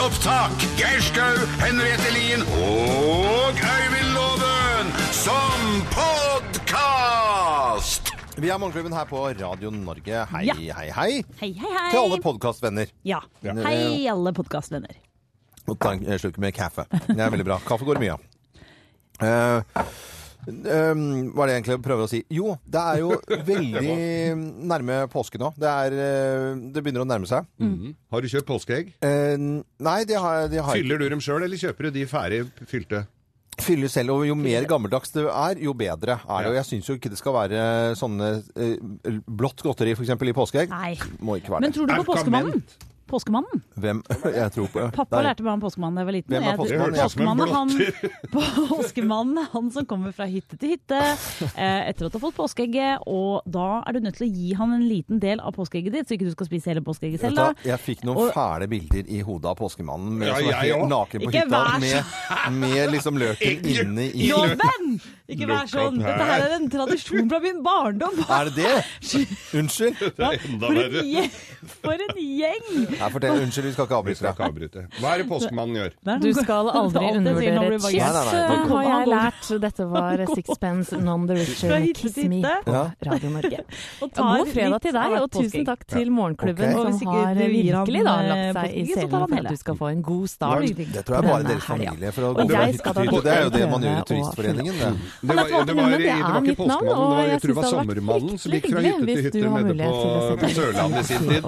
opptak. Geir Skau, Henriette Lien og Øyvind Loven som podkast! Vi er Morgenklubben her på Radio Norge. Hei, Ja. hei, hei. Hei, hei, hei. Til alle podkastvenner. Ja. Hei, alle podkastvenner. Og ta en slurk med kaffe. Det er veldig bra. Kaffe går det mye av. Eh, eh, hva er det egentlig jeg prøver å si? Jo, det er jo veldig nærme påske nå. Det, er, eh, det begynner å nærme seg. Har du kjøpt påskeegg? Eh, nei, det har, det har jeg Fyller du dem sjøl, eller kjøper du de ferdig fylte? Fyller selv, og jo mer gammeldags det er, jo bedre er det. Og jeg syns jo ikke det skal være sånne eh, blått godteri f.eks. i påskeegg. Nei. Må ikke være Men tror du på påskemannen? Påskemannen? Hvem? Jeg tror på Pappa Nei. lærte meg om påskemannen da jeg var liten. Hvem er påskemannen? Påskemannen, han, påskemannen er han som kommer fra hytte til hytte eh, etter at du har fått påskeegget, og da er du nødt til å gi han en liten del av påskeegget ditt, så ikke du skal spise hele påskeegget selv. da. jeg fikk noen Og- fæle bilder i hodet av påskemannen med, Ja, som jeg helt naken på Ikke hytta vær med, med liksom løken inne i Loven! Ikke vær sånn! Dette her er en tradisjon fra min barndom. Er det det? Unnskyld. Det er enda For en verre. gjeng! For en gjeng! Nei, fortell. Unnskyld, vi skal ikke Vi avbryte skal ikke avbryte. Hva er det påskemannen gjør? Er Du skal aldri er undervurdere Kiss, har jeg lært. Dette var Sixpence Non the Richer Kiss Me på Radio Norge. Og God fredag til deg, og tusen takk til Morgenklubben. Som har virkelig da eh, lagt seg i selen for at du skal få en god start. Det tror jeg bare deres familie. For å gå fra jeg hytte skal til da hytte. Det er jo det man gjør i Turistforeningen. Det. Det var, det var, det det er var ikke påskemannen, det og var, jeg tror det var sommermannen som gikk fra hytte til hytte nede på, Sørlandet i sin tid,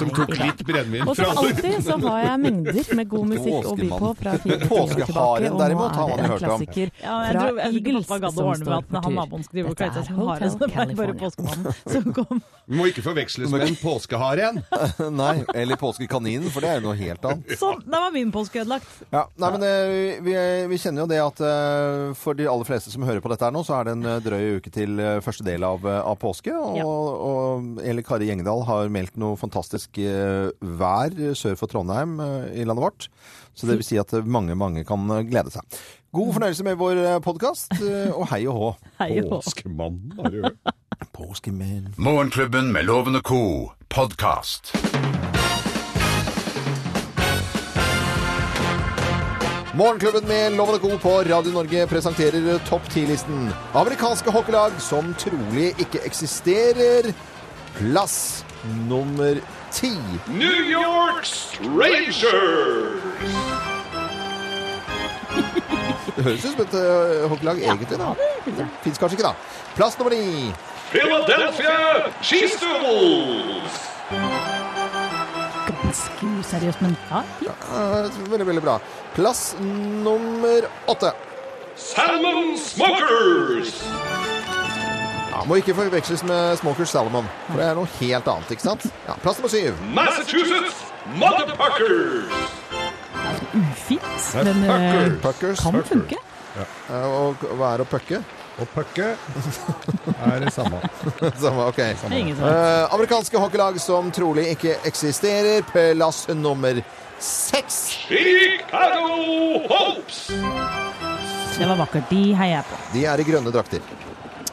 som, tok litt brennevin Og som alltid så har jeg mengder med god musikk å by på fra fire tiår tilbake, Påskeharen og nå derimot har er man det en hørt om. klassiker Ja, jeg fra Eagles pappa gadd å som ordne med står at for han tur. naboen skulle drive og Dette seg er. Hotel Så det var bare California. påskemannen som kom. Du må ikke forveksles med en påskehare igjen. Nei, eller påskekaninen, for det er jo noe helt annet. Sånn, da var min påske ødelagt. Ja, nei, men eh, vi, vi kjenner jo det at eh, for de aller fleste som hører på dette her nå, så er det en eh, drøy uke til første del av, av påske. Og, Ja. og Eli Kari Gjengdal har meldt noe fantastisk eh, vær sør for Trondheim eh, i landet vårt. Så det vil si at eh, mange, mange kan eh, glede seg. God fornøyelse med vår podkast, og hei og hå. Hei og hå. Påskemannen, har du hørt? Påskemenn. Morgenklubben med Loven og co. podkast. Morgenklubben med Loven og Co. på Radio Norge presenterer topp 10-listen. Amerikanske hockeylag som trolig ikke eksisterer. Plass nummer ti. New York Rangers! Det høres ut som et uh, hockeylag egentlig, da. Det fins kanskje ikke, da. Plass nummer ni. Philadelphia Cheesedoodles! Ganske useriøst, men ja. fint. Uh, veldig, veldig bra. Plass nummer åtte. Salmon Smokers! Ja, må ikke forveksles med Smokers Salomon, for det er noe helt annet, ikke sant? Ja, plass nummer syv. Massachusetts Motherfuckers! Ufint, men eh, Puckers. kan funke. Ja. og hva er å pucke? Å pucke er det samme. Samme, ok. Samme. er. Eh, amerikanske hockeylag som trolig ikke eksisterer. Plass nummer seks. Chicago Hopes! Det var vakkert. De heier jeg på. De er i grønne drakter.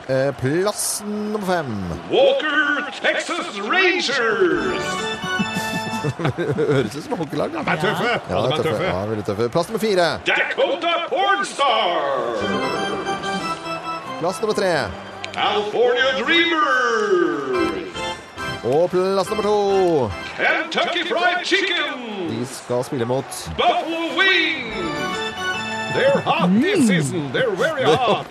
Eh, plass nummer fem. Walker Texas Rangers! Høres ut som hockeylag. da. De er tøffe! Ja, det er tøffe. Ja, veldig tøffe. Plass nummer fire. Dakota Pornstar! Plass nummer tre. California Dreamers! Og plass nummer to. Kentucky Fried Chicken! De skal spille mot Buffalo Wings! They're hot this season. They're very hot.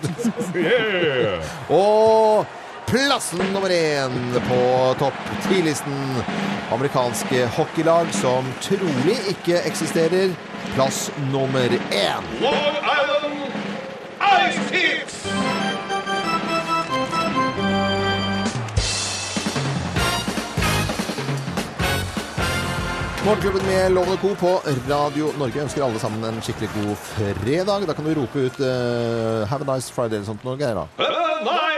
yeah. Og plassen nummer én på topp ti-listen. Amerikanske hockeylag som trolig ikke eksisterer. Plass nummer én. Long Island Ice Hits! Morgenklubben med Lovende Co. på Radio Norge ønsker alle sammen en skikkelig god fredag. Da kan du rope ut uh, 'Have a nice Friday' eller sånt. Greier, da. A nice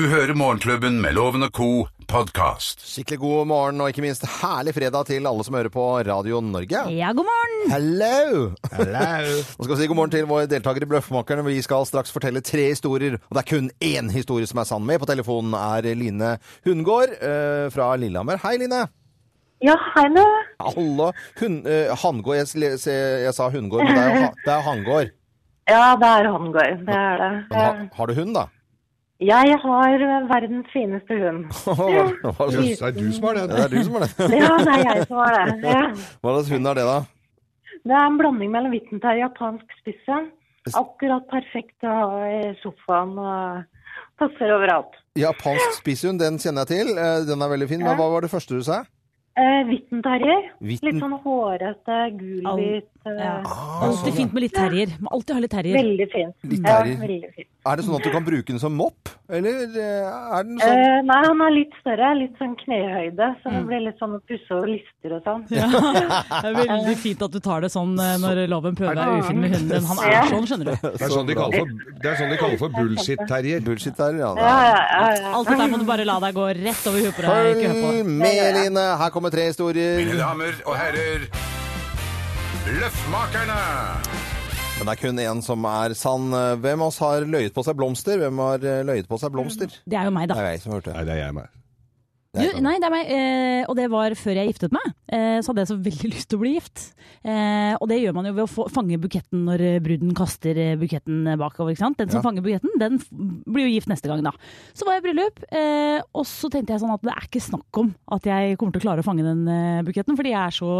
Du hører Morgenklubben med Loven og co. podkast. Skikkelig god morgen og ikke minst herlig fredag til alle som hører på Radio Norge. Ja, god morgen! Hello! Hello. Nå skal vi si god morgen til vår deltaker i Bløffmakerne. Vi skal straks fortelle tre historier, og det er kun én historie som er sann. Med på telefonen er Line Hundgård eh, fra Lillehammer. Hei, Line. Ja, hei nå. Hallo. Hun, eh, Hangård. Jeg, jeg sa Hundgård, men det er jo ha, det er Hangård. Ja, det er Hangård. Det er det. Men ha, har du hund, da? Jeg har verdens fineste hund. Jøss, det er du som har det. det er du som har det. Ja, det er jeg som har det. Ja. Hva slags hund er det, da? Det er en blanding mellom Wittenterrier og japansk spisse. Akkurat perfekt å ha i sofaen og passer overalt. Japansk spisshund, den kjenner jeg til. Eh, Den er veldig fin. Men hva var det første du sa? Eh, Wittenterrier. Litt sånn hårete, gulhvit. Eh, Ja. Ah, Alltid fint med litt terrier. Må alltid ha litt terrier. Veldig fint. Litt Ja, veldig fint. Er det sånn at du kan bruke den som mopp? Eller eh, er den sånn Eh, nei, han er litt større. Litt sånn knehøyde. Så Mm. det blir litt sånn å pusse over lister og sånn. Ja. Det er veldig fint at du tar det sånn eh, når loven prøver deg ufin med hunden din. Han er sånn, skjønner du. Det er sånn de kaller for, det er sånn de kaller for bullshit-terrier. Bullshit-terrier, Ja, Ja, ja, ja. ja. Alt dette må du bare la deg gå rett over huet på deg. Følg med, Line. Her kommer tre historier. Mine damer og herrer, Løffmakerne! Men det er kun én som er sann. Hvem av oss har løyet på seg blomster? Hvem har eh, løyet på seg blomster? Det er jo meg, Det da. er jeg som har hørt det. Nei, det er jeg meg. Det Du, nei, det er meg. Eh, og det var før jeg giftet meg. Eh, så hadde jeg så veldig lyst til å bli gift. Eh, og det gjør man jo ved å få, fange buketten når eh, bruden kaster eh, buketten eh, bakover. Den som Ja. fanger buketten, den blir jo gift neste gang, da. Så var jeg i bryllup, eh, og så tenkte jeg sånn at det er ikke snakk om at jeg kommer til å klare å fange den buketten, fordi jeg er så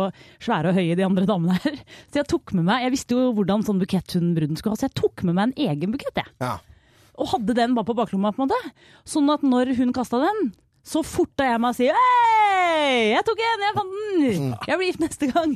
svære og høye, de andre damene her. Så jeg tok med meg Jeg visste jo hvordan sånn bukett hun bruden skulle ha, så jeg tok med meg en egen bukett, jeg. Ja. Og hadde den bare på baklomma, på en måte. Sånn at når hun kasta den, så forta jeg meg og si Hei! Jeg tok en! Jeg fant den! Jeg blir gift neste gang.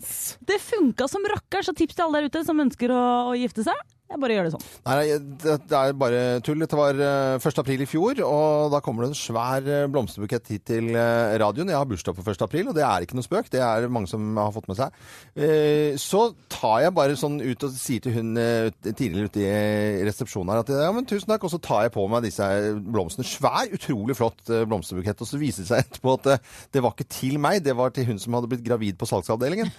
Det funka som rakkeren, så tips til alle der ute som ønsker å, å gifte seg. Jeg bare gjør det sånn. Nei, det, det er bare tull. Dette var eh, 1. april i fjor, og da kommer det en svær eh, blomsterbukett hit til eh, radioen. Jeg har bursdag på 1. april, og det er ikke noe spøk. Det er mange som har fått med seg. Eh, Så tar jeg bare sånn ut og sier til hun eh, tidligere ute i resepsjonen her at ja, men tusen takk, og så tar jeg på meg disse blomstene. Svær, utrolig flott eh, blomsterbukett. Og så viser det seg etterpå at eh, det var ikke til meg, det var til hun som hadde blitt gravid på salgsavdelingen.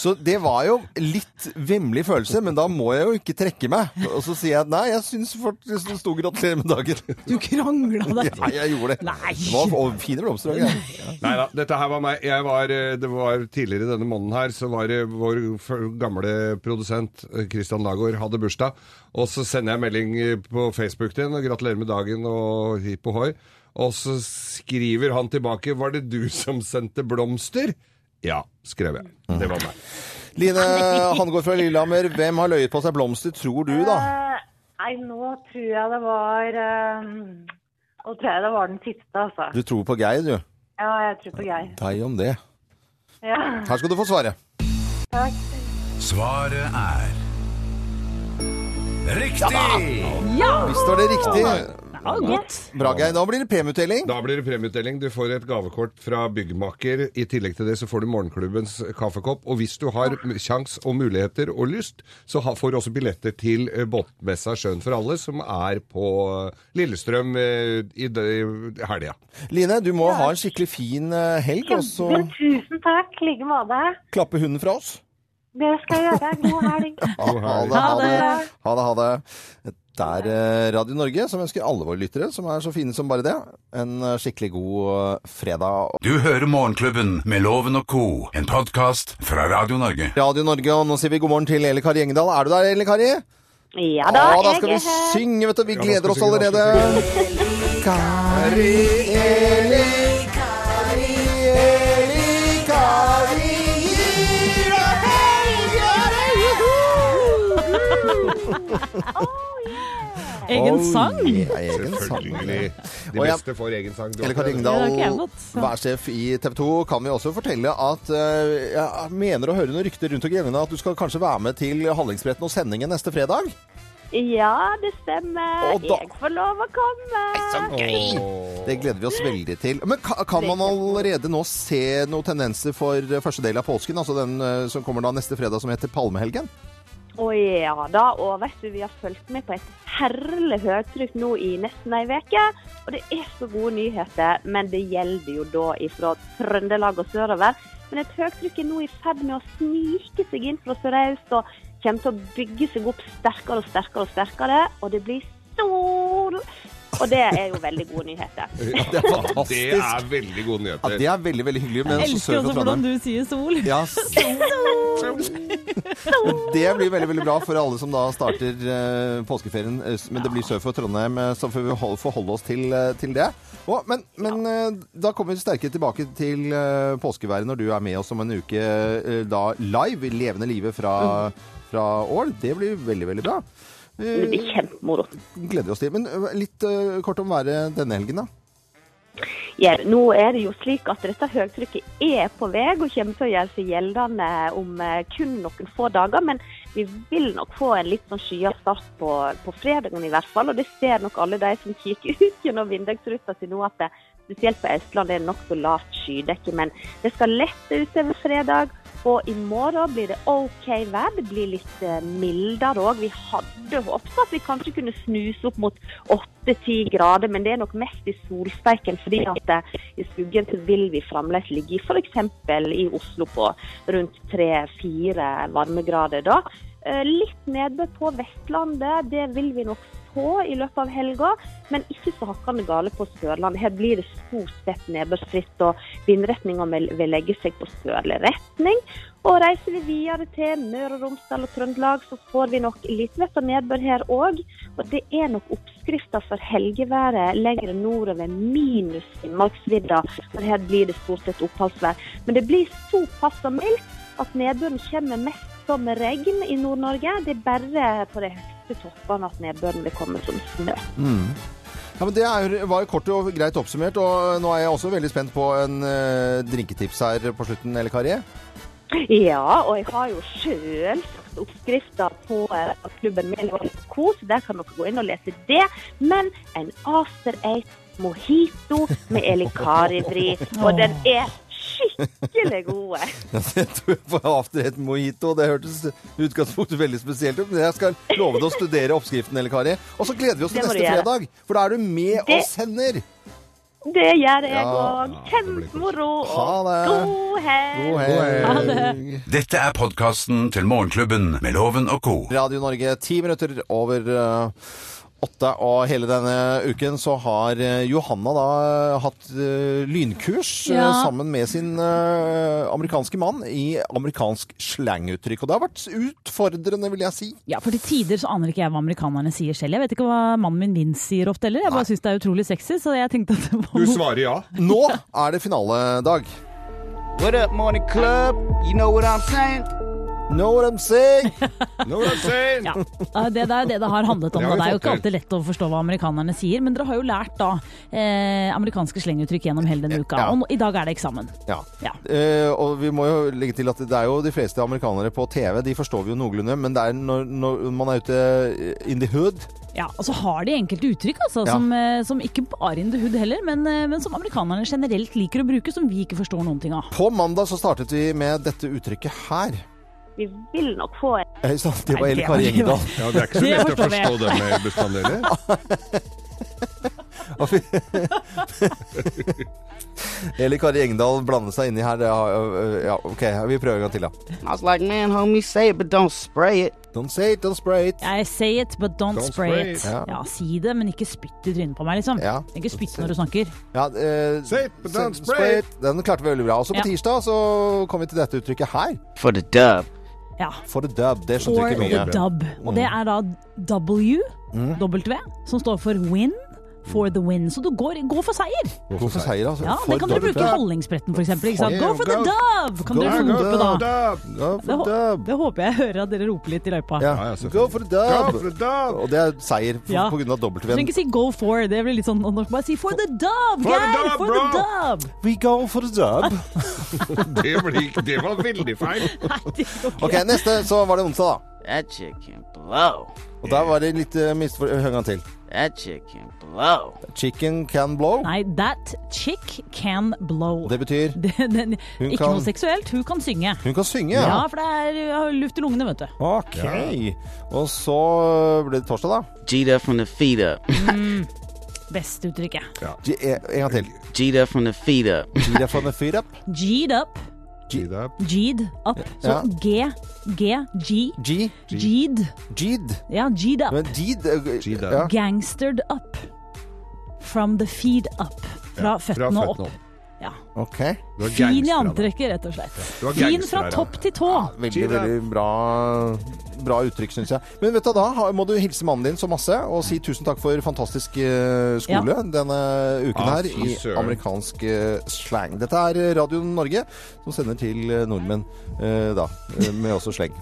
Så det var jo litt vemmelig følelse, men da må jeg jo ikke trekke meg. Og så sier jeg nei, jeg syns faktisk det sto 'gratulerer med dagen'. Du krangla deg Nei, jeg gjorde det. Nei. Det var og fine blomster. greier. Nei da, dette her var meg. Jeg var, eh, det var Tidligere denne måneden her så var det vår gamle produsent eh, Christian Lagård hadde bursdag. Og så sender jeg melding eh, på Facebook til henne og gratulerer med dagen og hipp og hoi. Og så skriver han tilbake 'Var det du som sendte blomster?' Ja, skrev jeg. Det var meg. Line Hangård fra Lillehammer, hvem har løyet på seg blomster, tror du, da? Eh, Nei, nå tror jeg det var eh, Nå tror jeg det var den siste, altså. Du tror på Geir, du. Ja, jeg tror på Geir. Deg om det. Ja, Her skal du få svaret. takk. Svaret er Riktig! Visst var det riktig. Ja, godt. Bra, Geir. Da blir det premieutdeling. Da blir det premieutdeling. Du får et gavekort fra Byggmaker. I tillegg til det så får du morgenklubbens kaffekopp. Og hvis du har kjangs og muligheter og lyst, så får du også billetter til eh, båtmessa Sjøen for alle, som er på Lillestrøm eh, i helga. Line, du må ha en skikkelig fin eh, helg, Også. tusen takk. I like måte. klappe hunden fra oss. Det skal jeg gjøre. God helg. Ha det, ha det. Ha det, ha det. Det er eh, Radio Norge som ønsker alle våre lyttere, som er så fine som bare det, en eh, skikkelig god eh, fredag. Du hører Morgenklubben med Loven og co., en podkast fra Radio Norge. Radio Norge, og nå sier vi god morgen til Eli Kari Engedal. Er du der, Eli Kari? Ja da, ah, da jeg skal vi synge, vet du. Vi Ja, gleder oss allerede. Kari, Eli, Kari, Eli, Kari. Egen sang. ja, egen sang. Selvfølgelig. De beste får egen sang. Elika fått. værsjef i TV 2, kan vi også fortelle at eh, jeg mener å høre noen rykter rundt omkring at du skal kanskje være med til Hallingsbretten og sendingen neste fredag? Ja, det stemmer. Og da- Jeg får lov å komme. Åh. Det gleder vi oss veldig til. Men kan man allerede nå se noen tendenser for eh, første del av påsken, altså den eh, som kommer da neste fredag som heter Palmehelgen? Å ja da, og vet du, vi har fulgt med på et herlig høytrykk nå i nesten ei uke. Og det er så gode nyheter, men det gjelder jo da ifra Trøndelag og sørover. Men et høytrykk er nå i ferd med å snike seg inn fra sørøst og kommer til å bygge seg opp sterkere og sterkere og sterkere. Og det blir sol, Og det er jo veldig gode nyheter. Det er fantastisk. Det er veldig gode Ja, nyheter. det er veldig, veldig hyggelig. Men Jeg elsker også hvordan du sier sol. Ja, det blir veldig veldig bra for alle som da starter uh, påskeferien. eh, Men det blir sør for Trondheim, eh, så får vi forholde oss til, uh, til det. Oh, men men uh, da kommer vi sterkere tilbake til påskeværet når du er med oss om en uke da live, levende livet fra, fra Ål. Det blir veldig, veldig bra. Det blir kjempemoro. gleder oss til. Men eh, litt eh, kort om været denne helgen, da. Ja, nå er det jo slik at dette høytrykket er på vei og kommer til å gjøre seg gjeldende om eh, kun noen få dager. Men vi vil nok få en litt sånn skya start på, på fredagen i hvert fall. Og det ser nok alle de som kikker ut gjennom vindusruta si nå at det, spesielt på Østlandet er det nokså lavt skydekke. Men det skal lette utover fredag. Og i morgen blir det OK vær. Det blir litt eh, mildere òg. Vi hadde håpet at vi kanskje kunne snuse opp mot 8-10 grader, men det er nok mest i solsteiken. fordi at eh, i skuggen så vil vi fremdeles ligge i f.eks. i Oslo på rundt 3-4 varmegrader. da. Eh, Litt nedbør på Vestlandet, det vil vi nok i løpet av helga, men ikke så hakkende gale på Sørlandet. Her blir det stort sett nedbørsfritt, og vindretninga vil legge seg på sørlig retning. Og reiser vi videre til Møre og Romsdal og Trøndelag, så får vi nok litt vett og nedbør her òg. Og det er nok oppskrifta for helgeværet lenger nordover, minus Finnmarksvidda. For her blir det stort sett oppholdsvær. Men det blir såpass mildt at nedbøren kommer mest som regn i Nord-Norge. Det er bare på de høyeste toppene at nedbøren vil komme som snø. Ja, men Det er, var kort og greit oppsummert, og nå er jeg også veldig spent på en uh, drinketips her på slutten, Elle Kari. Ja, og jeg har jo sjøl oppskrifta på uh, klubben min Co, så der kan dere gå inn og lese det. Men en after eight mojito med Eli Kari-vri, og den er skikkelig gode. Jeg tror på after et mojito. Det hørtes utgangspunktet veldig spesielt ut, men jeg skal love deg å studere oppskriften, Elle Kari. Og så gleder vi oss til neste fredag, for da er du med Det- oss hender. Det gjør jeg Ja, òg. Kjempemoro. Ha Og det. god helg. Dette er podkasten til Morgenklubben med Loven og co. Radio Norge, ti minutter over eh, åtte. Og hele denne uken så har eh, Johanna da eh, hatt eh, lynkurs Ja. sammen med sin amerikanske mann i amerikansk slanguttrykk. Og det har vært utfordrende, vil jeg si. Ja, for til tider så aner ikke jeg hva amerikanerne sier selv. Jeg vet ikke hva mannen min Vince sier ofte heller. Jeg bare syns det er utrolig sexy, så jeg tenkte at det var Du svarer ja. Nå er det finaledag. What up, morning club? You know what I'm saying? Know what I'm saying? Know what I'm saying. Ja, eh, det, er det det har handlet om. Det Det er jo ikke alltid lett å forstå hva amerikanerne sier, men dere har jo lært da eh, amerikanske slenguttrykk gjennom hele denne uka. Ja. Og i dag er det eksamen. Ja. Ja. Eh, og vi må jo legge til at det er jo de fleste amerikanere på TV, de forstår vi jo noenlunde, men det er når, når man er ute in the hood Ja, Og så har de enkelte uttrykk altså, Ja. som, eh, som ikke bare in the hood heller, men, eh, men som amerikanerne generelt liker å bruke, som vi ikke forstår noen ting av. På mandag så startet vi med dette uttrykket her. Vi vil nok få en Hei sann, Det var Ellen Kari Engedal. Ja, det er ikke så lett å forstå det med bestanddeler. Eller Kari Engedal blande seg inni her. Ja, OK, vi prøver en gang til, da. I was like, man, homie, say it, but don't spray it. Don't say it, don't spray it. I say it, but don't, Don't spray, spray it. it. Ja. Ja. Si det, men ikke spytt i trynet på meg, liksom. Ja. Ikke spytt når du snakker. Ja, uh, Say it, but don't spray it. Den klarte vi veldig bra. Også på Ja. tirsdag så kom vi til dette uttrykket her. For the dub. Ja. For the dub. Det skjønte vi ikke mye. Og det er da W, W, som står for win. For the win. Så du går, går for seier. Gå for seier, altså? Ja, For Det kan dere bruke i Hallingsbretten f.eks. Go for the dove! dub! Kan Go dere rope da? Go for the hå- det håper jeg hører at dere roper litt i løypa. Ja. ja. Go for the dove! dub. for the dub. Og det er seier pga. Av Du trenger ikke si 'go for'. Det blir litt sånn norsk. Bare si 'for the the Geir! dub, For bro! the dub! We go for the dub. Det, det var veldig feil. Ok, neste så var det onsdag, da. That chicken blow. Og der var det litt uh, misfor... Hør en gang til. That chick can blow. Chicken can blow. Nei, that chick can blow. Det betyr Den, den, Hun ikke kan- noe seksuelt, hun kan synge. hun kan synge. Ja, Ja, for det er luft i lungene, vet du. Ok. Og så ble det torsdag, da. Gita up from the feet up. Beste uttrykket. Ja. en gang til. Gita up from the feet up. Gita from the feet up. G'd up. G'd up. Så Ja. G, G, G. G. G'd. G'd. Ja, G'd up. Men G'd up. Ja. Gangstered up. from the feed up. Fra Ja, føttene og føttene opp. Ja. Okay. Fin i antrekket, rett og slett. Fin fra topp til tå. Veldig, Cheetah. veldig bra, bra uttrykk, syns jeg. Men vet du, da må du hilse mannen din så masse og si tusen takk for fantastisk eh, skole denne uken Ah, her i amerikansk eh, slang. Dette er Radio Norge, som sender til eh, nordmenn da, med også sleng.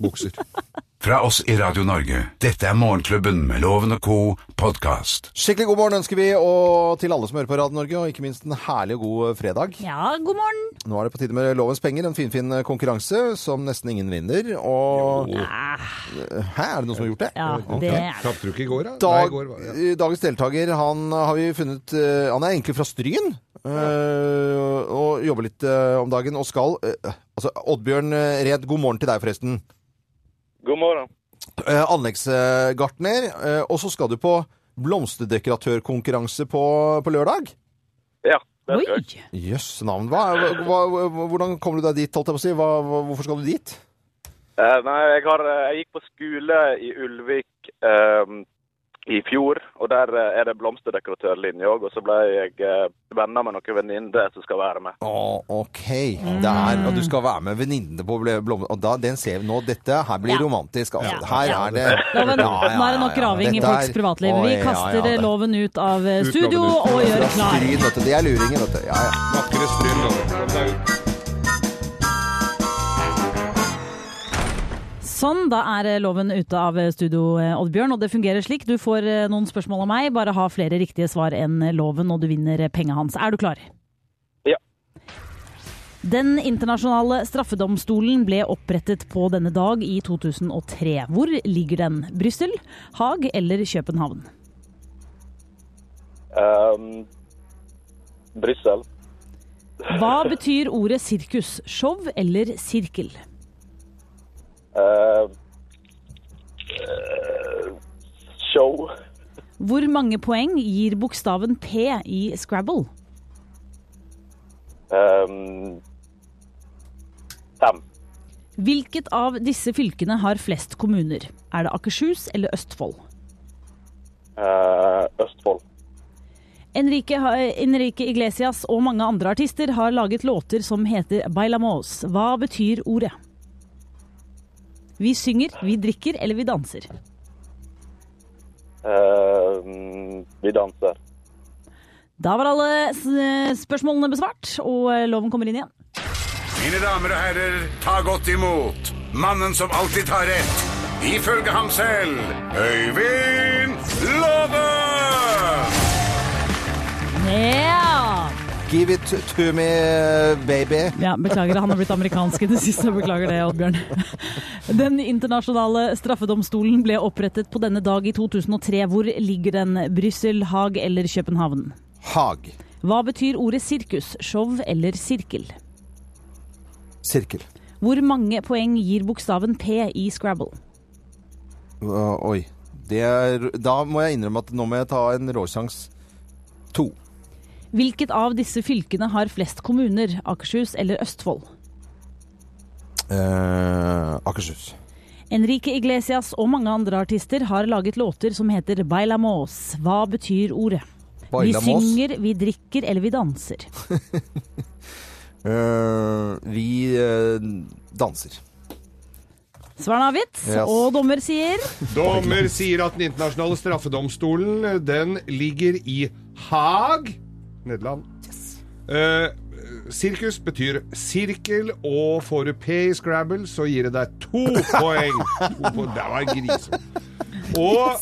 Bukser. Fra oss i Radio Norge. Dette er Morgenklubben med Loven og co. podkast. Skikkelig god morgen ønsker vi og til alle som hører på Radio Norge, og ikke minst en herlig og god fredag. Ja, god morgen. Nå er det på tide med Lovens penger, en finfin konkurranse som nesten ingen vinner. Og Hæ, er det noen som har gjort det? Ja, okay. det er. Tapte du ikke i går, da? Nei, Dag, i går var, ja. Dagens deltaker, han har vi funnet eh, Han er egentlig fra Stryn. eh, og jobber litt eh, om dagen. Og skal eh, Altså, Oddbjørn eh, Red, god morgen til deg, forresten. God morgen. Eh, Anleggsgartner. eh, og så skal du på blomsterdekoratørkonkurranse på, på lørdag. Ja, det skal jeg. Jøss navn. Hva, hva, hva, hvordan kommer du deg dit, holdt jeg på å si? Hva, hva, hvorfor skal du dit? Eh, nei, jeg, har, eh, jeg gikk på skole i Ulvik eh, i fjor, og der eh, er det blomsterdekoratørlinje òg. Og så ble jeg eh, venner med noen venninner som skal være med. Å, OK. Det er, og du skal være med venninnene på blomster... Og da, den ser vi nå. Dette her blir Ja. romantisk. Altså. Ja. Her er det nå er det nok ja, ja. graving i folks privatliv. Vi kaster loven ut av eh, studio ut. og gjør klar. Det er luringen, vet du. Ja, ja. Vakre stryn, Loven. Sånn, da er eh, loven ute av eh, studio, eh, Oddbjørn. Og det fungerer slik. Du får noen spørsmål av meg. Bare ha flere riktige svar enn loven, og du vinner penga hans. Er du klar? Ja. Den internasjonale straffedomstolen ble opprettet på denne dag i 2003. Hvor ligger den? Brussel, Haag eller København? Um, Brussel. Hva betyr ordet sirkus? Show eller sirkel? Eh, eh, show. Hvor mange poeng gir bokstaven P i Scrabble? Um, fem. Hvilket av disse fylkene har flest kommuner? Er det Akershus eller Østfold? Uh, Østfold. Enrique, Enrique Iglesias og mange andre artister har laget låter som heter Bailamos. Hva betyr ordet? Vi synger, vi drikker eller vi danser. Uh, vi danser. Da var alle spørsmålene besvart, og loven kommer inn igjen. Mine damer og herrer, ta godt imot mannen som alltid tar rett, ifølge ham selv, Øyvind Låve! Ja! Give it to me, baby. ja! Beklager, han har blitt amerikansk i det siste. Beklager det, Oddbjørn. Den internasjonale straffedomstolen ble opprettet på denne dag i 2003. Hvor ligger den? Brussel, Haag eller København? Haag. Hva betyr ordet sirkus? Show eller sirkel? Sirkel. Hvor mange poeng gir bokstaven P i Scrabble? Uh, oi. Det er, da må jeg innrømme at nå må jeg ta en råsjans. To. Hvilket av disse fylkene har flest kommuner? Akershus eller Østfold? Eh, Akershus. Enrique Iglesias og mange andre artister har laget låter som heter Bailamos. Hva betyr ordet? Vi synger, vi drikker eller vi danser. Eh, vi eh, danser. Svaren avgitt, Yes. og dommer sier Dommer sier at den internasjonale straffedomstolen den ligger i Haag, Nederland. Eh, sirkus betyr sirkel, og får du P i Scrabble, så gir det deg to poeng. To poeng. Det var grise. Og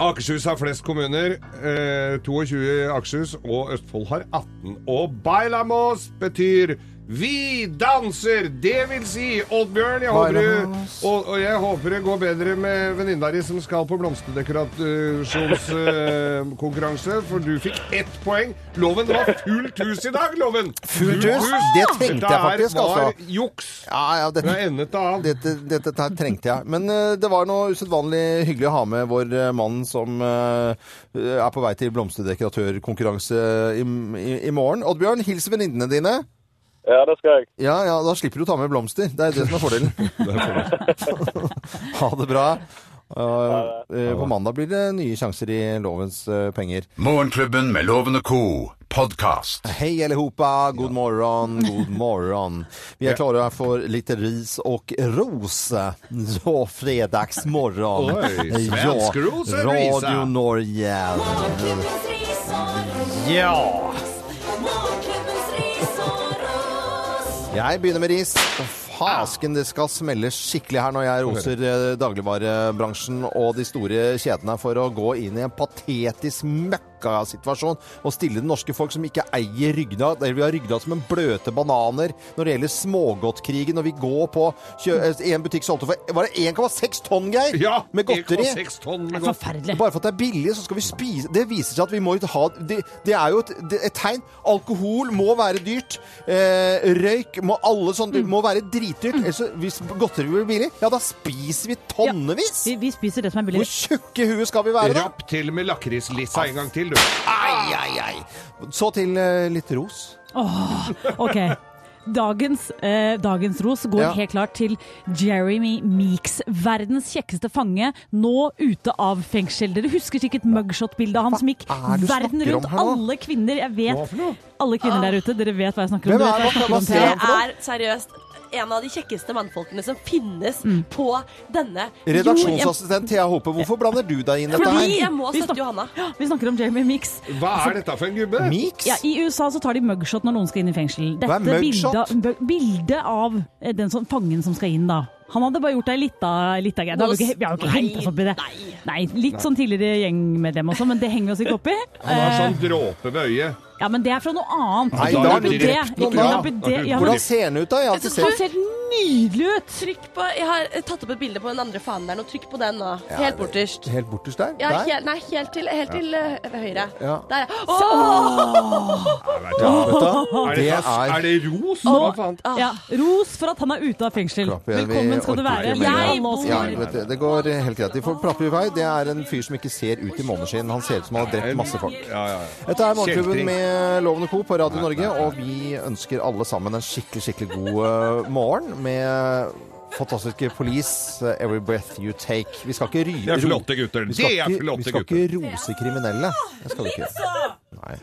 Akershus har flest kommuner. Eh, 22 i Akershus, og Østfold har 18. Og Bailamos betyr vi danser! Det vil si, Oddbjørn, jeg håper, du, og, og jeg håper det går bedre med venninna di som skal på blomsterdekorasjonskonkurranse, for du fikk ett poeng. Loven, det var fullt hus i dag, Loven! Fullt hus? Det tenkte jeg faktisk, Dette altså. var juks. Ja, ja, dette, til av. dette, dette dette, trengte jeg. Men uh, det var noe usedvanlig hyggelig å ha med vår uh, mann som eh, er på vei til blomsterdekoratørkonkurranse i, i, i morgen. Oddbjørn, hils venninnene dine. Ja, det skal jeg. Ja, ja, da slipper du å ta med blomster. Det er det som er fordelen. ha det bra. Og, eh, på mandag blir det nye sjanser i lovens uh, penger. Morgenklubben med Loven og co. podkast. alle allihopa, god morgon, god morgen. Vi er klare for litt ris og ros. Så fredagsmorgen. Oj, svensk ros eller risa? Radio Norge. Ja! Jeg begynner med ris. Fasken, det skal smelle skikkelig her når jeg roser eh, dagligvarebransjen og de store kjedene for å gå inn i en patetisk møkkasituasjon og stille det norske folk som ikke eier ryggrad. eller Vi har ryggrad som en bløte bananer når det gjelder smågodtkrigen. Når vi går på kjø eh, en butikk solgte for Var det 1,6 tonn, Geir? Ja! Med godteri. tonn med er godt. forferdelig. Bare for at det er billig, så skal vi spise Det viser seg at vi må ikke ha Det, det er jo et, det, et tegn. Alkohol må være dyrt. Eh, røyk må alle sånne Mm. må være dritdyrt. Ellers, så- hvis godteri blir billig, ja, da spiser vi tonnevis. Vi, vi spiser det som er Hvor tjukke huet skal vi være, da? Rapp til med lakrislissa en gang til, du. Ai, ai, ai. Så til eh, litt ros. Ok. Dagens, eh, dagens ros går Ja. helt klart til Jeremy Meeks, verdens kjekkeste fange, nå ute av fengsel. Dere husker sikkert mugshot-bildet av han som gikk er det du verden snakker om rundt. her nå? Alle kvinner, jeg Hva vet for noe? alle kvinner der ute, dere vet hva jeg snakker om. Hvem Dere vet det? hva jeg Hva snakker om, ser Thea. han for noe? er seriøst en av de kjekkeste mannfolkene som finnes på denne Redaksjonsassistent Thea Hope, hvorfor blander du deg inn i dette her? Jeg må støtte Johanna. Vi snakker om Jamie Meeks. Hva er dette for en gubbe? Mix? Ja, I USA så tar de mugshot når noen skal inn i fengsel. Hva er mugshot? bildet, bildet av eh, den som, fangen som skal inn, da. Han hadde bare gjort ei lita, lita greie. Vi, ikke- har jo ikke Nei, hengt oss opp i det. nei. Nei, Litt sånn tidligere gjengmedlem også, men det henger vi oss ikke opp i. Han har Eh, sånn dråpe ved øyet. Ja, men det er fra noe annet. Nei, da har det. Ja, Hvordan ser den ut, da? Jeg har ikke sett helt nydelig ut! Trykk på Jeg har tatt opp et bilde på den andre fanen der nå. Trykk på den nå. Helt borterst. Helt borterst der? Ja, Der? helt, nei, helt til, helt til uh, høyre. Ja. Der, ja. Oh! Ja. Er det, er... er er det ros? Hva faen? Ja, Ros for at han er ute av fengsel. Velkommen skal du være. Jeg oss Ja, vet det går helt greit. De får plapper i vei. Det er en fyr som ikke ser ut i måneskinn. Han ser ut som han har drept masse folk. Ja, ja, ja. Dette er Morgenklubben med Lovende Co. på Radio Norge, og vi ønsker alle sammen en skikkelig, skikkelig god eh, morgen med fantastiske Police, eh, Every Breath You Take. Vi skal ikke ry... Det er flotte gutter. Vi skal, ikke, vi skal ikke rose kriminelle. Det skal vi ikke.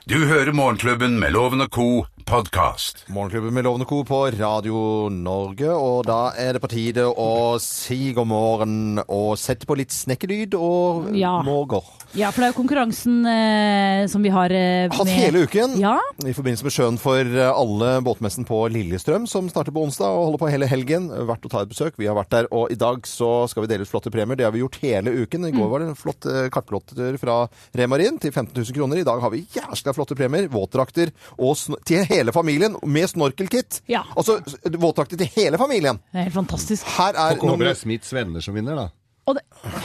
Du hører Morgenklubben med Loven og co. podkast. Morgenklubben med Lovende Co. på Radio Norge, og da er det på tide å si god morgen og sette på litt snekkelyd og Ja. morger. Ja, for det er jo konkurransen eh, som vi har eh, Hatt med hele uken Ja. i forbindelse med Sjøen for eh, alle båtmessen på Lillestrøm, som starter på onsdag og holder på hele helgen. Verdt å ta et besøk. Vi har vært der, og i dag så skal vi dele ut flotte premier. Det har vi gjort hele uken. I Mm. går var det en flott eh, kartplotter fra Remarin til 15 000 kroner. I dag har vi jæskla flotte premier. Våtdrakter og sn til hele familien med snorkelkit. Ja. Altså våtdrakter til hele familien. Det er helt fantastisk. Her er Og håper det er Smiths venner som vinner, da. Og det,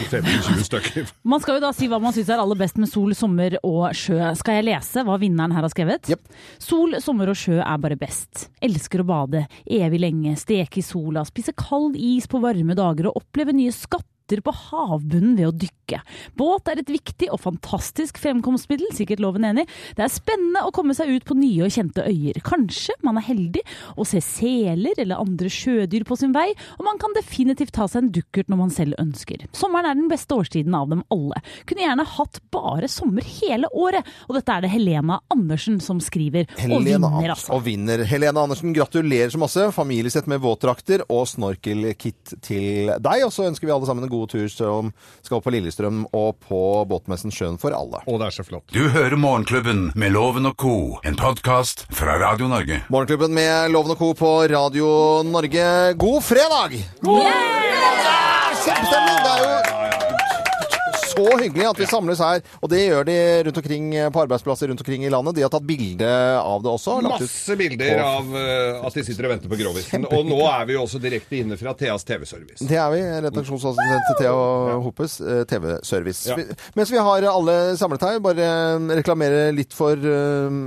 15-20 stykker. man skal jo da si hva man syns er aller best med sol, sommer og sjø. Skal jeg lese hva vinneren her har skrevet? Yep. Sol, sommer og sjø er bare best. Elsker å bade evig lenge, steke i sola, spise kald is på varme dager og oppleve nye skatter på havbunnen ved å dykke. Båt er et viktig og fantastisk fremkomstmiddel, sikkert loven enig. Det er spennende å komme seg ut på nye og kjente øyer. Kanskje man er heldig og ser seler eller andre sjødyr på sin vei, og man kan definitivt ta seg en dukkert når man selv ønsker. Sommeren er den beste årstiden av dem alle. Kunne gjerne hatt bare sommer hele året. Og dette er det Helena Andersen som skriver, og vinner, altså. Og vinner. Helena Andersen, gratulerer så masse. Familiesett med våtdrakter og snorkelkit til deg. Og så ønsker vi alle sammen en god tur som skal på Lillestrøm og på båtmessen Sjøen for alle. Og det er så flott. Du hører Morgenklubben med Loven og co., en podkast fra Radio Norge. Morgenklubben med Loven og Co. på Radio Norge. God fredag! Ja, Kjempestemning! Det er jo så hyggelig at vi samles her, og det gjør de rundt omkring på arbeidsplasser rundt omkring i landet. De har tatt bilde av det også. Masse bilder av uh, at de sitter og venter på Grovisen. Og nå er vi jo også direkte inne fra Theas TV-service. Det er vi. Redaksjonsassistent til Thea Hopes eh, TV-service. Ja. Mens vi har alle samlet her, bare eh, reklamere litt for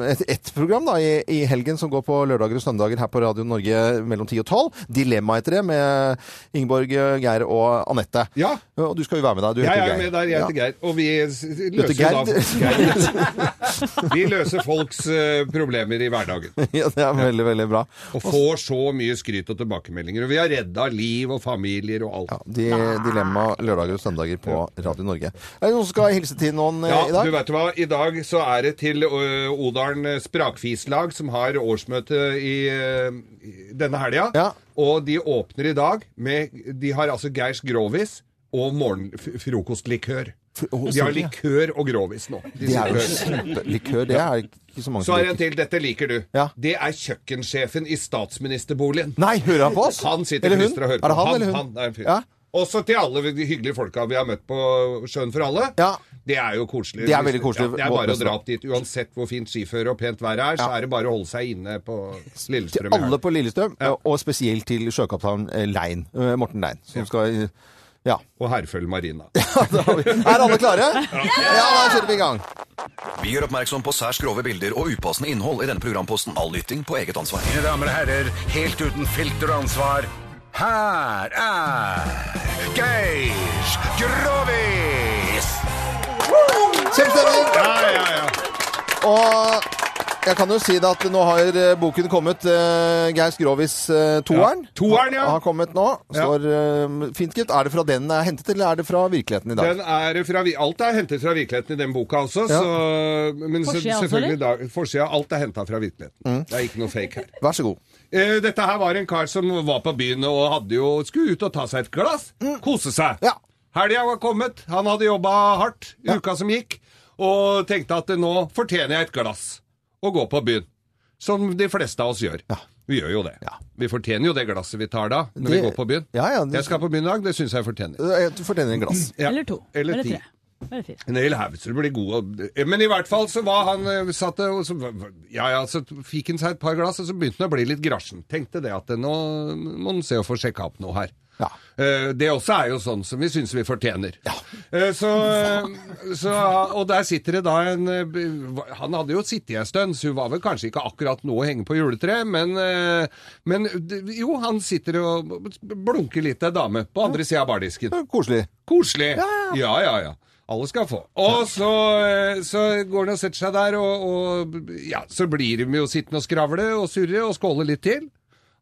ett et, program da, i, i helgen som går på lørdager og søndager her på Radio Norge mellom 10 og 12. Dilemma etter det, med Ingeborg, Geir og Anette. Ja. Og du skal jo være med der. Du Jeg er Geir. med der. Jeg jeg heter Geir. Og vi løser Gerd? Geir. Vi løser folks eh, problemer i hverdagen. Ja, det er veldig, veldig bra. Og får så mye skryt og tilbakemeldinger. Og vi har redda liv og familier og alt. De, dilemma lørdager og søndager på Radio Norge. Er det noen som skal hilse til noen eh, Ja, i dag? du vet hva. I dag så er det til Odalen Sprakfislag, som har årsmøte i, i denne helga. Ja. Og de åpner i dag med De har altså Geirs Grovis og morgen- frokostlikør. De har likør og grovis nå. Det er jo kjempelikør. Det er ikke så mange Så er det en til. Dette liker du. Ja. Det er kjøkkensjefen i statsministerboligen. Nei, hører han på oss? Han sitter Eller hun? og hører Er det på. han eller hun? han er en fyr. Ja. Også til alle de hyggelige folka vi har møtt på Sjøen for alle. Ja. Det er jo koselig. Det er veldig koselig. Ja, det er bare å dra opp dit. Uansett hvor fint skiføre og pent vær er, så er det bare å holde seg inne på Lillestrøm. Til Alle på Lillestrøm, og spesielt til sjøkaptein Lein, eh, Morten Lein, som skal Ja. Og Herføl Marina. Ja, Er alle klare? Ja, da kjører vi i gang. Vi gjør oppmerksom på særs grove bilder og upassende innhold i denne programposten. All lytting på eget ansvar. Mine damer og herrer, helt uten filter og ansvar, her er Geir Grovis! Kjempestemning! Ja, ja, ja. Og jeg kan jo si det at nå har eh, boken kommet. Uh, Geir Skrovis uh, toeren. Ja, toeren, ja. Har kommet nå. Står uh, fint, gitt. Er det fra den den er hentet, eller er det fra virkeligheten i dag? Den er fra, alt er hentet fra virkeligheten i den boka også. Ja. Så, men Forsida også, selvfølgelig da, forsida. Alt er henta fra virkeligheten. Mm. Det er ikke noe fake her. Vær så god. Eh, dette her var en kar som var på byen og hadde jo, skulle ut og ta seg et glass. Kose seg. Ja. Helga var kommet. Han hadde jobba hardt uka som gikk, og tenkte at nå fortjener jeg et glass og gå på byen. Som de fleste av oss gjør. Ja. Vi gjør jo det. Ja. Vi fortjener jo det glasset vi tar da, når Det- vi går på byen. Ja, ja, det- Jeg skal på byen i dag, det syns jeg fortjener. Du fortjener en glass. Ja. Eller to. Eller Eller tre. Så det blir god Men i hvert fall så var han eh, satt og så, Ja ja, så fikk han seg et par glass, og så begynte han å bli litt grasjen. Tenkte det at eh, nå må han se å få sjekka opp noe her. Ja. Eh, Det også er jo sånn som vi syns vi fortjener. Ja. Eh, Så, eh, så Og der sitter det da en eh, Han hadde jo sittet en stund, så hun var vel kanskje ikke akkurat nå å henge på juletreet, men, eh, men jo, han sitter og blunker litt til ei dame på andre sida av bardisken. Koselig. Koselig. Ja, ja, ja. Alle skal få. Og så, eh, så går han og setter seg der, og, og ja, så blir de jo sittende og skravle og surre og skåle litt til.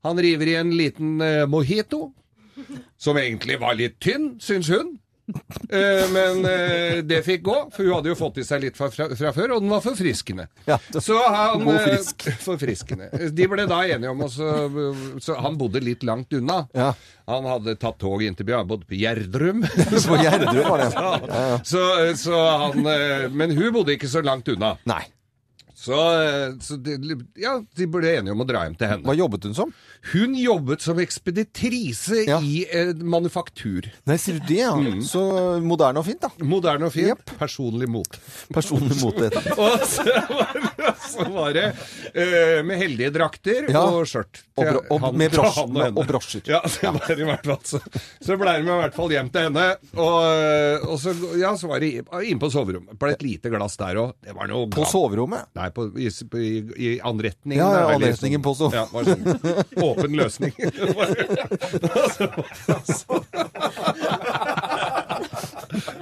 Han river i en liten eh, mojito, som egentlig var litt tynn, syns hun. Eh, men eh, det fikk gå, for hun hadde jo fått i seg litt fra, fra, før, og den var forfriskende. Ja, Så han God frisk frisk. Forfriskende. De ble da enige om å så, så Han bodde litt langt unna. Ja. Han hadde tatt tog inn til han bodde på Gjerdrum. På Gjerdrum var det. Ja, Så, så han eh, Men hun bodde ikke så langt unna. Nei. Så, eh, så de, ja, de ble enige om å dra hjem til henne. Hva jobbet hun som? Hun jobbet som ekspeditrise Ja. i en manufaktur. Nei, sier du det, ja. Så moderne og fint, da. Moderne og fint. Yep. Personlig mot. Personlig mot det. Og så var, så var det uh, med heldige drakter Ja. og skjørt. Og bro- og han- med brosj- henne. og brosjer. Ja, det var i hvert fall så, så ble med i hvert fall hjem til henne. Og, og så, ja, så var det inne på soverommet. Ble et lite glass der òg. Det var noe På soverommet? Nei, på, i, i, i anretningen. Ja, ja, Det anretningen på soverommet. Ja, var sånn, åpen løsning.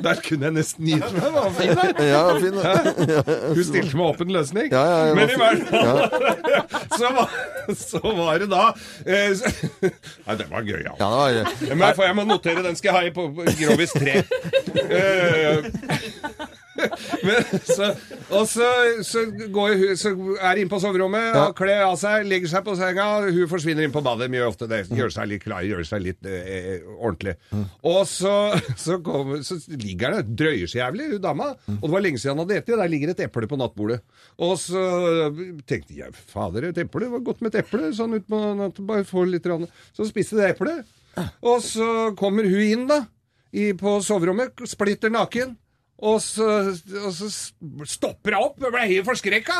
Der kunne jeg nesten gitt meg. Var fin, der. Ja, fin. Hun stilte med åpen løsning. Ja, ja, ja, Men i hvert fall så, var, så var det da eh, så, Nei, det var gøy, ja. Ja, det var, Men jeg, får, jeg må notere, den skal jeg ha i på på Grovis 3. Eh, men, så, og så, så, går hun, så er hun inn på soverommet, Ja. og kler av seg, legger seg på senga. Hun forsvinner inn på badet, mye ofte det. Gjør seg litt klar, gjør seg litt eh, ordentlig. Og så, så, kommer, så ligger det, drøyer så jævlig, hun dama. Og det var lenge siden han hadde spist, der ligger et eple på nattbordet. Og så tenkte jeg, fader, et eple, det var godt med et eple, sånn ut på natt, bare få litt rann. Så spiste det eplet. Og så kommer hun inn da, i, på soverommet, splitter naken. Og så, og så stopper hun opp, og ble helt forskrekka.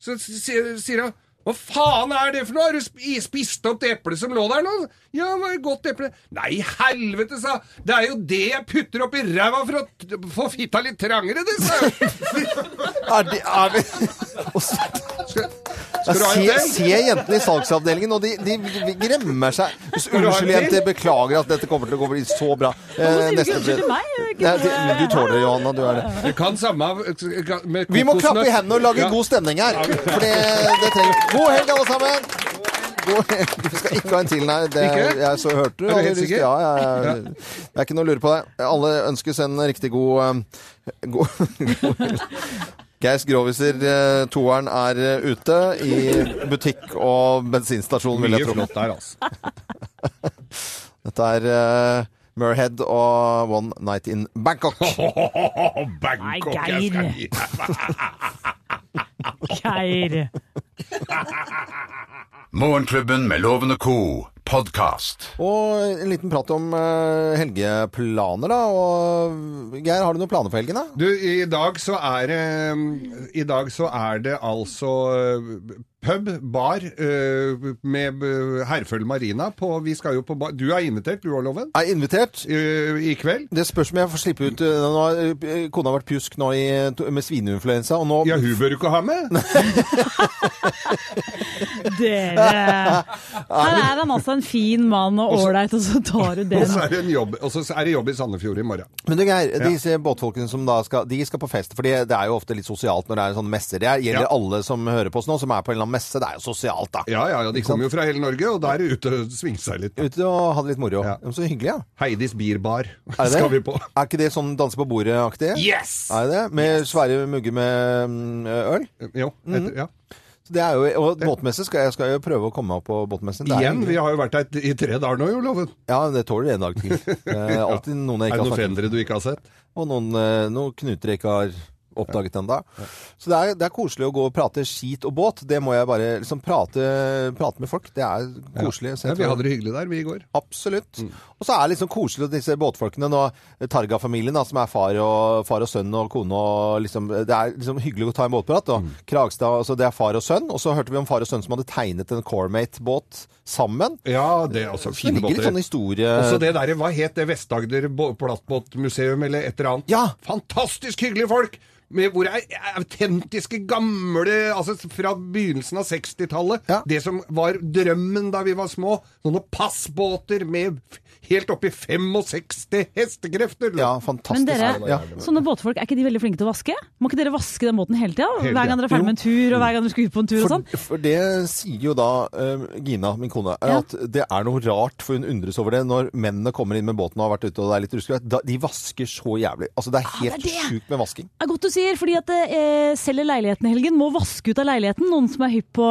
Så sier hun hva faen er det for noe? Har du spist opp det eplet som lå der nå? Ja, det var et godt eple. Nei, helvete, sa. Det er jo det jeg putter oppi ræva for å få fitta litt trangere, det, sa er er vi, Skal- Skal du ha en se, til? se jentene i salgsavdelingen, og de, de, de gremmer seg. Unnskyld, til? jenter. Beklager at dette kommer til å gå bli så bra. Eh, sier du ikke neste- unnskyld til meg? Men du tåler det, Johanna. Du er det. Du kan samme med kokosnøtt. Vi må klappe i hendene og lage Ja. god stemning her. For det, det trenger vi. God helg, alle sammen! God helg. Du skal ikke ha en til, nei. Det, jeg så hørte du. Er du helt sikker? Ja, jeg. Det er ikke noe å lure på det. Alle ønskes en riktig god, um, god, god helg. Geis Groviser, eh, toeren er eh, ute i butikk og bensinstasjon, vil jeg tro. flott der, altså. Dette er uh, Murhead og One Night in Bangkok. Bangkok, Nei, jeg skal Geir. Geir. Morgenklubben med Lovende Co. podkast. Og en liten prat om eh, helgeplaner, da. Og Geir, har du noen planer for helgen, da? Du, i dag så er det I dag så er det altså eh, pub, bar, eh, med eh, Herføl Marina på Vi skal jo på bar Du er invitert, du har loven? Er invitert. I kveld? Det spørs om jeg får slippe ut eh, Nå har Kona kona vært pjusk nå i, med svineinfluensa, og nå Ja, hun bør du ikke ha med. Dere Her er han altså en fin mann og ålreit, og så tar du Og så er det en jobb, og så er det jobb i Sandefjord i morgen. Men du Geir, Ja. disse båtfolkene som da skal De skal på fest, for det er jo ofte litt sosialt når det er sånne messer. Det gjelder Ja. alle som hører på oss nå, som er på en eller annen messe. Det er jo sosialt, da. Ja, ja, ja, de Ikke sant? kommer jo fra hele Norge, og da er det ute og svinge seg litt. Ute og ha det litt moro. Ja. Så hyggelig, ja. Heidis Bierbar Er skal vi på. Er ikke det sånn danse på bordet-aktig? Yes! Er det Med Med svære mugger med mm, øl? Jo, etter, ja. Det er jo, og båtmesse skal jeg skal jo prøve å komme opp på båtmessen. Det er Igjen, vi har jo vært her i tre dager nå, jo, Loven. Ja, det tåler en dag til. Er alltid noen jeg Er det har noen snakket fendere du ikke har sett? Og noen, eh, noen knuter jeg ikke har oppdaget den da. Så det er, det er koselig å gå og prate skit og båt. Det må jeg bare liksom prate, prate med folk. Det er koselig. Ja, vi hadde det hyggelig der, vi i går. Absolutt. Og så er det liksom koselig at disse båtfolkene nå, Targa-familien da, som er far og, far og sønn og kone og liksom, Det er liksom hyggelig å ta en båtprat. Og Kragstad, altså det er far og sønn. Og så hørte vi om far og sønn som hadde tegnet en Coremate-båt sammen. Ja, det er også fine båter. sånn historie Også det der, hva het det Vest-Agder plattbåtmuseum eller et eller annet? Ja! Fantastisk hyggelige folk! Med, hvor er autentiske, gamle Altså fra begynnelsen av 60-tallet. Ja. Det som var drømmen da vi var små. Sånne passbåter med helt opp i 65 hestekrefter. Ja, Men dere, Ja. sånne båtfolk, er ikke de veldig flinke til å vaske? Må ikke dere vaske den båten hele tida? Hver gang dere er ferdig med en tur, og hver gang dere skal ut på en tur og sånn? For, for det sier jo da uh, Gina, min kone, er Ja. at det er noe rart, for hun undres over det, når mennene kommer inn med båten og har vært ute og det er litt ruskete. De vasker så jævlig. Altså, det er helt ah, sjukt med vasking. Det er godt du sier, fordi at eh, selger leiligheten i helgen, må vaske ut av leiligheten. Noen som er hypp på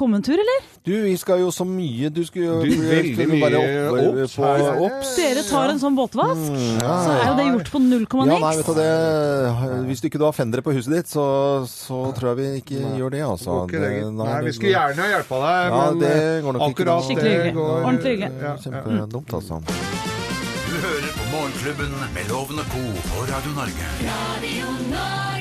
komme en tur, eller? Du, vi skal jo så mye Du skulle jo Du, veldig mye jo bare opp, obs. Dere tar en sånn båtvask, så er jo det gjort på 0,9. Mm, Ja, nei, vet du det Hvis du ikke du har fendere på huset ditt, så, så tror jeg vi ikke gjør det, altså. Ikke det, nei. Nei, vi skulle gjerne ha hjulpet deg, Ja, men det eh, går nok akkurat ikke, Skikkelig det hyggelig. går- Ordentlig hyggelig. Ja, ja. Kjempedumt, altså. Hører på Morgenklubben med Loven og Co. på Radio Norge. Radio Norge.